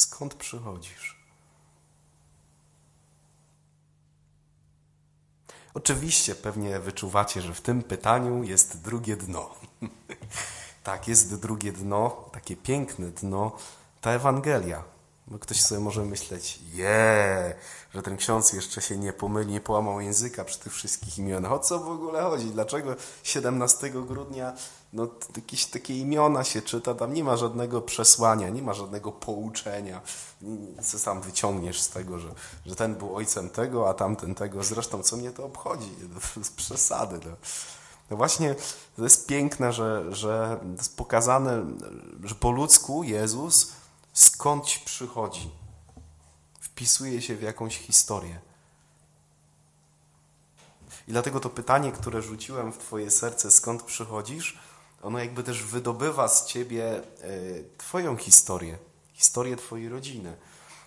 Skąd przychodzisz? Oczywiście pewnie wyczuwacie, że w tym pytaniu jest drugie dno. tak, jest drugie dno, takie piękne dno, ta Ewangelia. Bo ktoś sobie może myśleć, je, że ten ksiądz jeszcze się nie pomyli, nie połamał języka przy tych wszystkich imionach. O co w ogóle chodzi? Dlaczego 17 grudnia no, jakieś takie imiona się czyta, tam nie ma żadnego przesłania, nie ma żadnego pouczenia. Co sam wyciągniesz z tego, że, że ten był ojcem tego, a tamten tego. Zresztą co mnie to obchodzi? To jest przesady. No. No właśnie, to jest piękne, że, że jest pokazane, że po ludzku Jezus skądś przychodzi. Wpisuje się w jakąś historię. I dlatego to pytanie, które rzuciłem w Twoje serce, skąd przychodzisz, ono jakby też wydobywa z Ciebie e, Twoją historię, historię Twojej rodziny.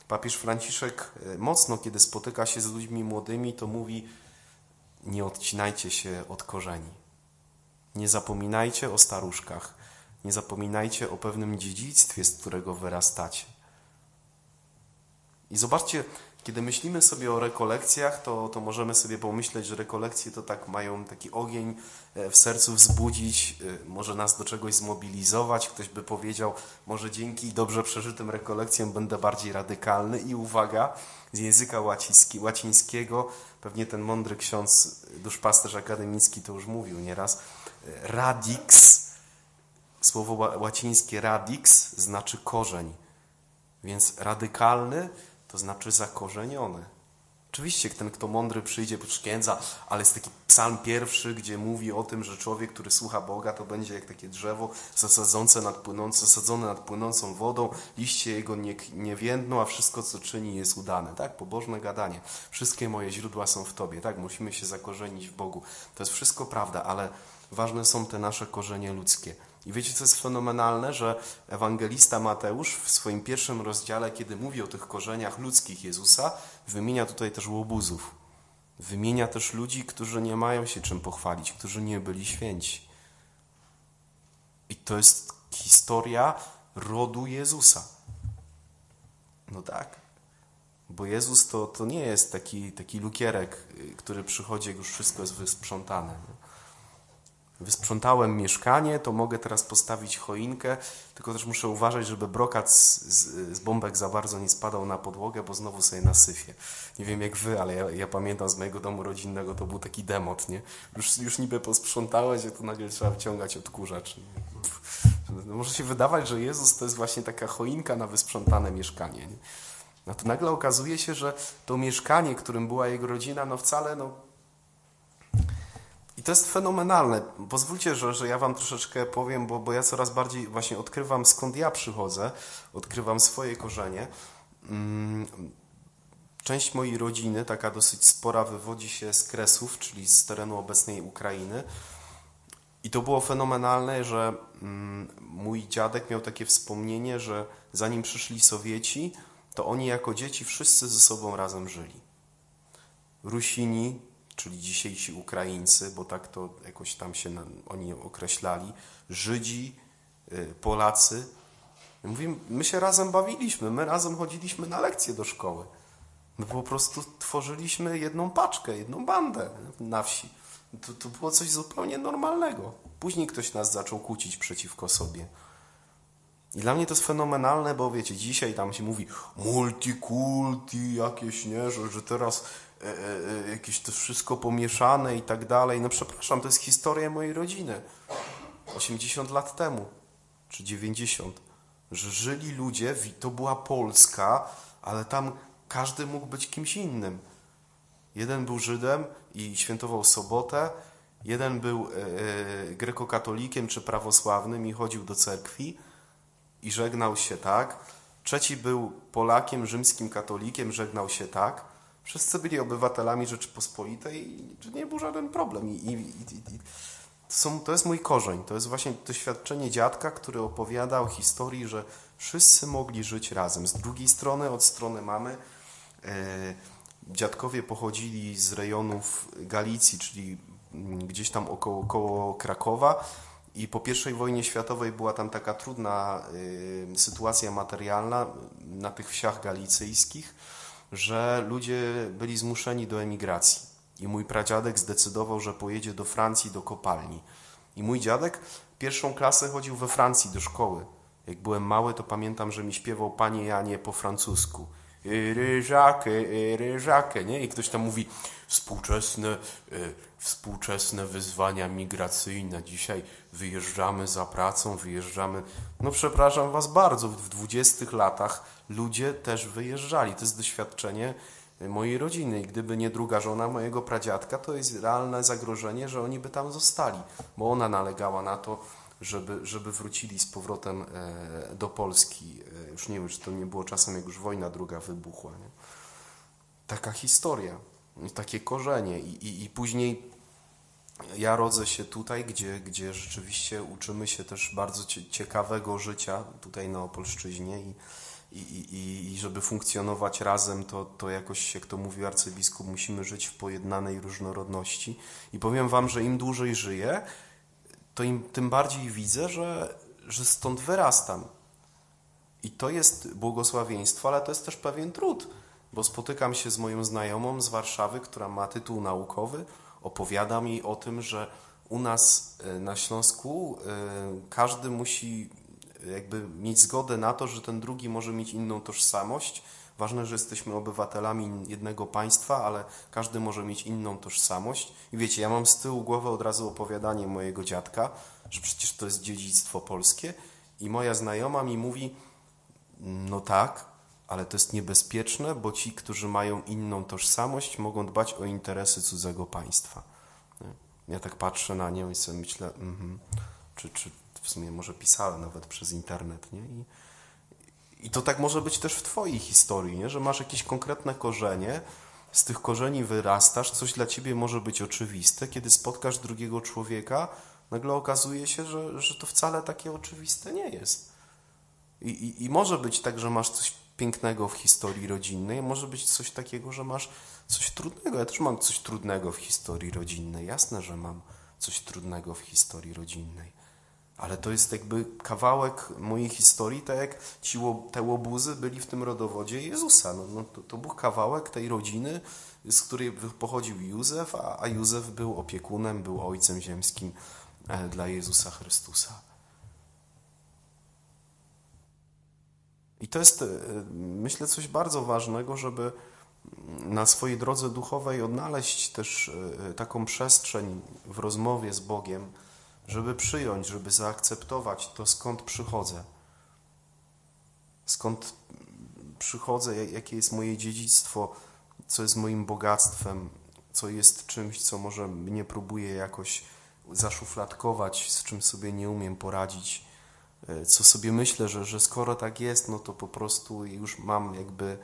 Papież Franciszek e, mocno, kiedy spotyka się z ludźmi młodymi, to mówi: Nie odcinajcie się od korzeni. Nie zapominajcie o staruszkach. Nie zapominajcie o pewnym dziedzictwie, z którego wyrastacie. I zobaczcie, kiedy myślimy sobie o rekolekcjach, to, to możemy sobie pomyśleć, że rekolekcje to tak mają taki ogień e, w sercu wzbudzić, e, może nas do czegoś zmobilizować. Ktoś by powiedział, może dzięki dobrze przeżytym rekolekcjom będę bardziej radykalny. I uwaga, z języka łacińskiego, pewnie ten mądry ksiądz, duszpasterz akademicki to już mówił nieraz, e, radix Słowo łacińskie radix znaczy korzeń, więc radykalny to znaczy zakorzeniony. Oczywiście ten, kto mądry przyjdzie, poczkiędza, ale jest taki psalm pierwszy, gdzie mówi o tym, że człowiek, który słucha Boga, to będzie jak takie drzewo zasadzące nad płynące, zasadzone nad płynącą wodą, liście jego nie, nie więdną, a wszystko, co czyni, jest udane. Tak? Pobożne gadanie. Wszystkie moje źródła są w Tobie. Tak? Musimy się zakorzenić w Bogu. To jest wszystko prawda, ale ważne są te nasze korzenie ludzkie. I wiecie, co jest fenomenalne, że ewangelista Mateusz w swoim pierwszym rozdziale, kiedy mówi o tych korzeniach ludzkich Jezusa, wymienia tutaj też łobuzów. Wymienia też ludzi, którzy nie mają się czym pochwalić, którzy nie byli święci. I to jest historia rodu Jezusa. No tak. Bo Jezus to, to nie jest taki, taki lukierek, który przychodzi, jak już wszystko jest wysprzątane wysprzątałem mieszkanie, to mogę teraz postawić choinkę, tylko też muszę uważać, żeby brokat z, z, z, bombek za bardzo nie spadał na podłogę, bo znowu sobie nasyfię. Nie wiem jak wy, ale ja, ja, pamiętam z mojego domu rodzinnego, to był taki demot, nie? Już, już niby posprzątałeś, a to nagle trzeba wciągać odkurzacz. Nie? No, może się wydawać, że Jezus to jest właśnie taka choinka na wysprzątane mieszkanie. Nie? No to nagle okazuje się, że to mieszkanie, którym była jego rodzina, no wcale no, i to jest fenomenalne. Pozwólcie, że, że ja Wam troszeczkę powiem, bo, bo ja coraz bardziej właśnie odkrywam skąd ja przychodzę, odkrywam swoje korzenie. Mm, część mojej rodziny, taka dosyć spora, wywodzi się z Kresów, czyli z terenu obecnej Ukrainy. I to było fenomenalne, że mm, mój dziadek miał takie wspomnienie, że zanim przyszli Sowieci, to oni jako dzieci wszyscy ze sobą razem żyli. Rusini, czyli dzisiejsi Ukraińcy, bo tak to jakoś tam się oni określali, Żydzi, y, Polacy. Mówimy, my się razem bawiliśmy, my razem chodziliśmy na lekcje do szkoły. My po prostu tworzyliśmy jedną paczkę, jedną bandę na wsi. To, to było coś zupełnie normalnego. Później ktoś nas zaczął kłócić przeciwko sobie. I dla mnie to jest fenomenalne, bo wiecie, dzisiaj tam się mówi multikulti jakieś, nie, że, że teraz jakieś to wszystko pomieszane i tak dalej. No przepraszam, to jest historia mojej rodziny. 80 lat temu, czy 90, że żyli ludzie, to była Polska, ale tam każdy mógł być kimś innym. Jeden był Żydem i świętował sobotę, jeden był e, grekokatolikiem czy prawosławnym i chodził do cerkwi i żegnał się tak. Trzeci był Polakiem, rzymskim katolikiem, żegnał się tak. Wszyscy byli obywatelami Rzeczypospolitej i nie był żaden problem. I, i, i, to, są, to jest mój korzeń. To jest właśnie doświadczenie dziadka, który opowiada o historii, że wszyscy mogli żyć razem. Z drugiej strony, od strony mamy, e, dziadkowie pochodzili z rejonów Galicji, czyli gdzieś tam około, około Krakowa I po I wojnie światowej była tam taka trudna y, sytuacja materialna na tych wsiach galicyjskich, że ludzie byli zmuszeni do emigracji. I mój pradziadek zdecydował, że pojedzie do Francji do kopalni. I mój dziadek pierwszą klasę chodził we Francji do szkoły. Jak byłem mały, to pamiętam, że mi śpiewał Panie Janie po francusku. Ryżakę, ryżakę, nie? I ktoś tam mówi współczesne, y, współczesne wyzwania migracyjne. Dzisiaj wyjeżdżamy za pracą, wyjeżdżamy. No przepraszam Was bardzo, w dwudziestych latach ludzie też wyjeżdżali. To jest doświadczenie mojej rodziny. I gdyby nie druga żona mojego pradziadka, to jest realne zagrożenie, że oni by tam zostali, bo ona nalegała na to, żeby, żeby wrócili z powrotem e, do Polski. E, już nie wiem, czy to nie było czasem, jak już wojna druga wybuchła. Nie? Taka historia, takie korzenie. I, i, i później ja rodzę się tutaj, gdzie, gdzie rzeczywiście uczymy się też bardzo ciekawego życia tutaj na Opolszczyźnie i, i, i, i żeby funkcjonować razem, to, to jakoś, jak to mówił arcybiskup, musimy żyć w pojednanej różnorodności. I powiem Wam, że im dłużej żyję, to im, tym bardziej widzę, że, że stąd wyrastam. I to jest błogosławieństwo, ale to jest też pewien trud, bo spotykam się z moją znajomą z Warszawy, która ma tytuł naukowy, opowiada mi o tym, że u nas e, na Śląsku e, każdy musi jakby mieć zgodę na to, że ten drugi może mieć inną tożsamość. Ważne, że jesteśmy obywatelami jednego państwa, ale każdy może mieć inną tożsamość. I wiecie, ja mam z tyłu głowy od razu opowiadanie mojego dziadka, że przecież to jest dziedzictwo polskie. I moja znajoma mi mówi, no tak, ale to jest niebezpieczne, bo ci, którzy mają inną tożsamość, mogą dbać o interesy cudzego państwa. Ja tak patrzę na nią i sobie myślę, mm -hmm, czy, czy w sumie może pisałem nawet przez internet, nie? I, i to tak może być też w Twojej historii, nie? że masz jakieś konkretne korzenie, z tych korzeni wyrastasz, coś dla Ciebie może być oczywiste, kiedy spotkasz drugiego człowieka, nagle okazuje się, że, że to wcale takie oczywiste nie jest. I, i, I może być tak, że masz coś pięknego w historii rodzinnej, może być coś takiego, że masz coś trudnego. Ja też mam coś trudnego w historii rodzinnej. Jasne, że mam coś trudnego w historii rodzinnej. Ale to jest jakby kawałek mojej historii, tak jak ci, te łobuzy byli w tym rodowodzie Jezusa. No, no to, to, był kawałek tej rodziny, z której pochodził Józef, a, a Józef był opiekunem, był ojcem ziemskim e, dla Jezusa Chrystusa. I to jest, e, myślę, coś bardzo ważnego, żeby na swojej drodze duchowej odnaleźć też e, taką przestrzeń w rozmowie z Bogiem, żeby przyjąć, żeby zaakceptować to, skąd przychodzę. Skąd przychodzę, jakie jest moje dziedzictwo, co jest moim bogactwem, co jest czymś, co może mnie próbuje jakoś zaszufladkować, z czym sobie nie umiem poradzić, e, co sobie myślę, że, że skoro tak jest, no to po prostu już mam jakby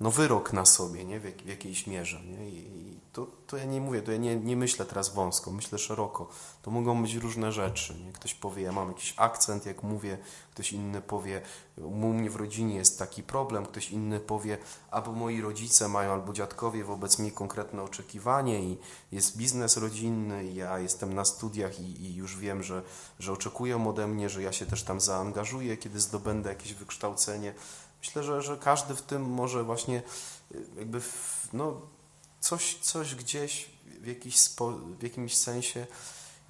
no wyrok na sobie, nie? W, w jakiejś mierze. Nie? I to, to ja nie mówię, to ja nie, nie myślę teraz wąsko, myślę szeroko. To mogą być różne rzeczy. Nie? Ktoś powie, ja mam jakiś akcent, jak mówię, ktoś inny powie, u mnie w rodzinie jest taki problem, ktoś inny powie, albo moi rodzice mają, albo dziadkowie wobec mnie konkretne oczekiwanie i jest biznes rodzinny, i ja jestem na studiach i, i już wiem, że, że oczekują ode mnie, że ja się też tam zaangażuję, kiedy zdobędę jakieś wykształcenie Myślę, że, że każdy w tym może właśnie y, jakby w, no, coś, coś gdzieś w, jakiś spo, w jakimś sensie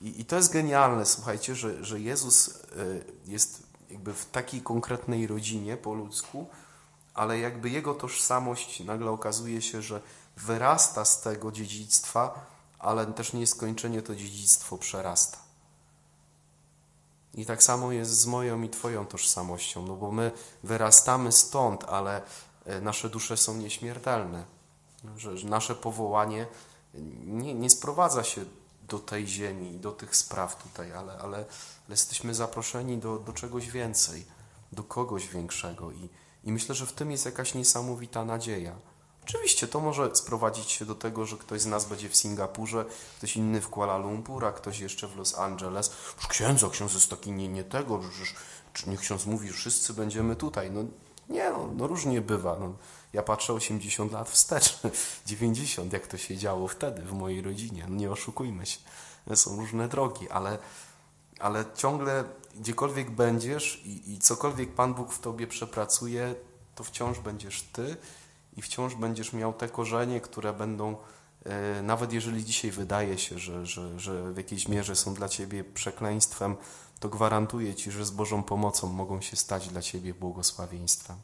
i, i to jest genialne, słuchajcie, że, że Jezus y, jest jakby w takiej konkretnej rodzinie po ludzku, ale jakby jego tożsamość nagle okazuje się, że wyrasta z tego dziedzictwa, ale też nieskończenie to dziedzictwo przerasta. I tak samo jest z moją i Twoją tożsamością, no bo my wyrastamy stąd, ale e, nasze dusze są nieśmiertelne. Że, nasze powołanie nie, nie sprowadza się do tej ziemi, do tych spraw tutaj, ale, ale, ale jesteśmy zaproszeni do, do czegoś więcej, do kogoś większego. I, I myślę, że w tym jest jakaś niesamowita nadzieja. Oczywiście to może sprowadzić się do tego, że ktoś z nas będzie w Singapurze, ktoś inny w Kuala Lumpur, a ktoś jeszcze w Los Angeles. Już księdza, ksiądz jest taki nie, nie tego, czy niech ksiądz mówi, że wszyscy będziemy tutaj. No nie, no, no różnie bywa. No, ja patrzę 80 lat wstecz, 90, jak to się działo wtedy w mojej rodzinie. No nie oszukujmy się. Są różne drogi, ale ale ciągle gdziekolwiek będziesz i, i cokolwiek Pan Bóg w tobie przepracuje, to wciąż będziesz ty i wciąż będziesz miał te korzenie, które będą, e, nawet jeżeli dzisiaj wydaje się, że, że, że w jakiejś mierze są dla ciebie przekleństwem, to gwarantuję ci, że z Bożą pomocą mogą się stać dla ciebie błogosławieństwem.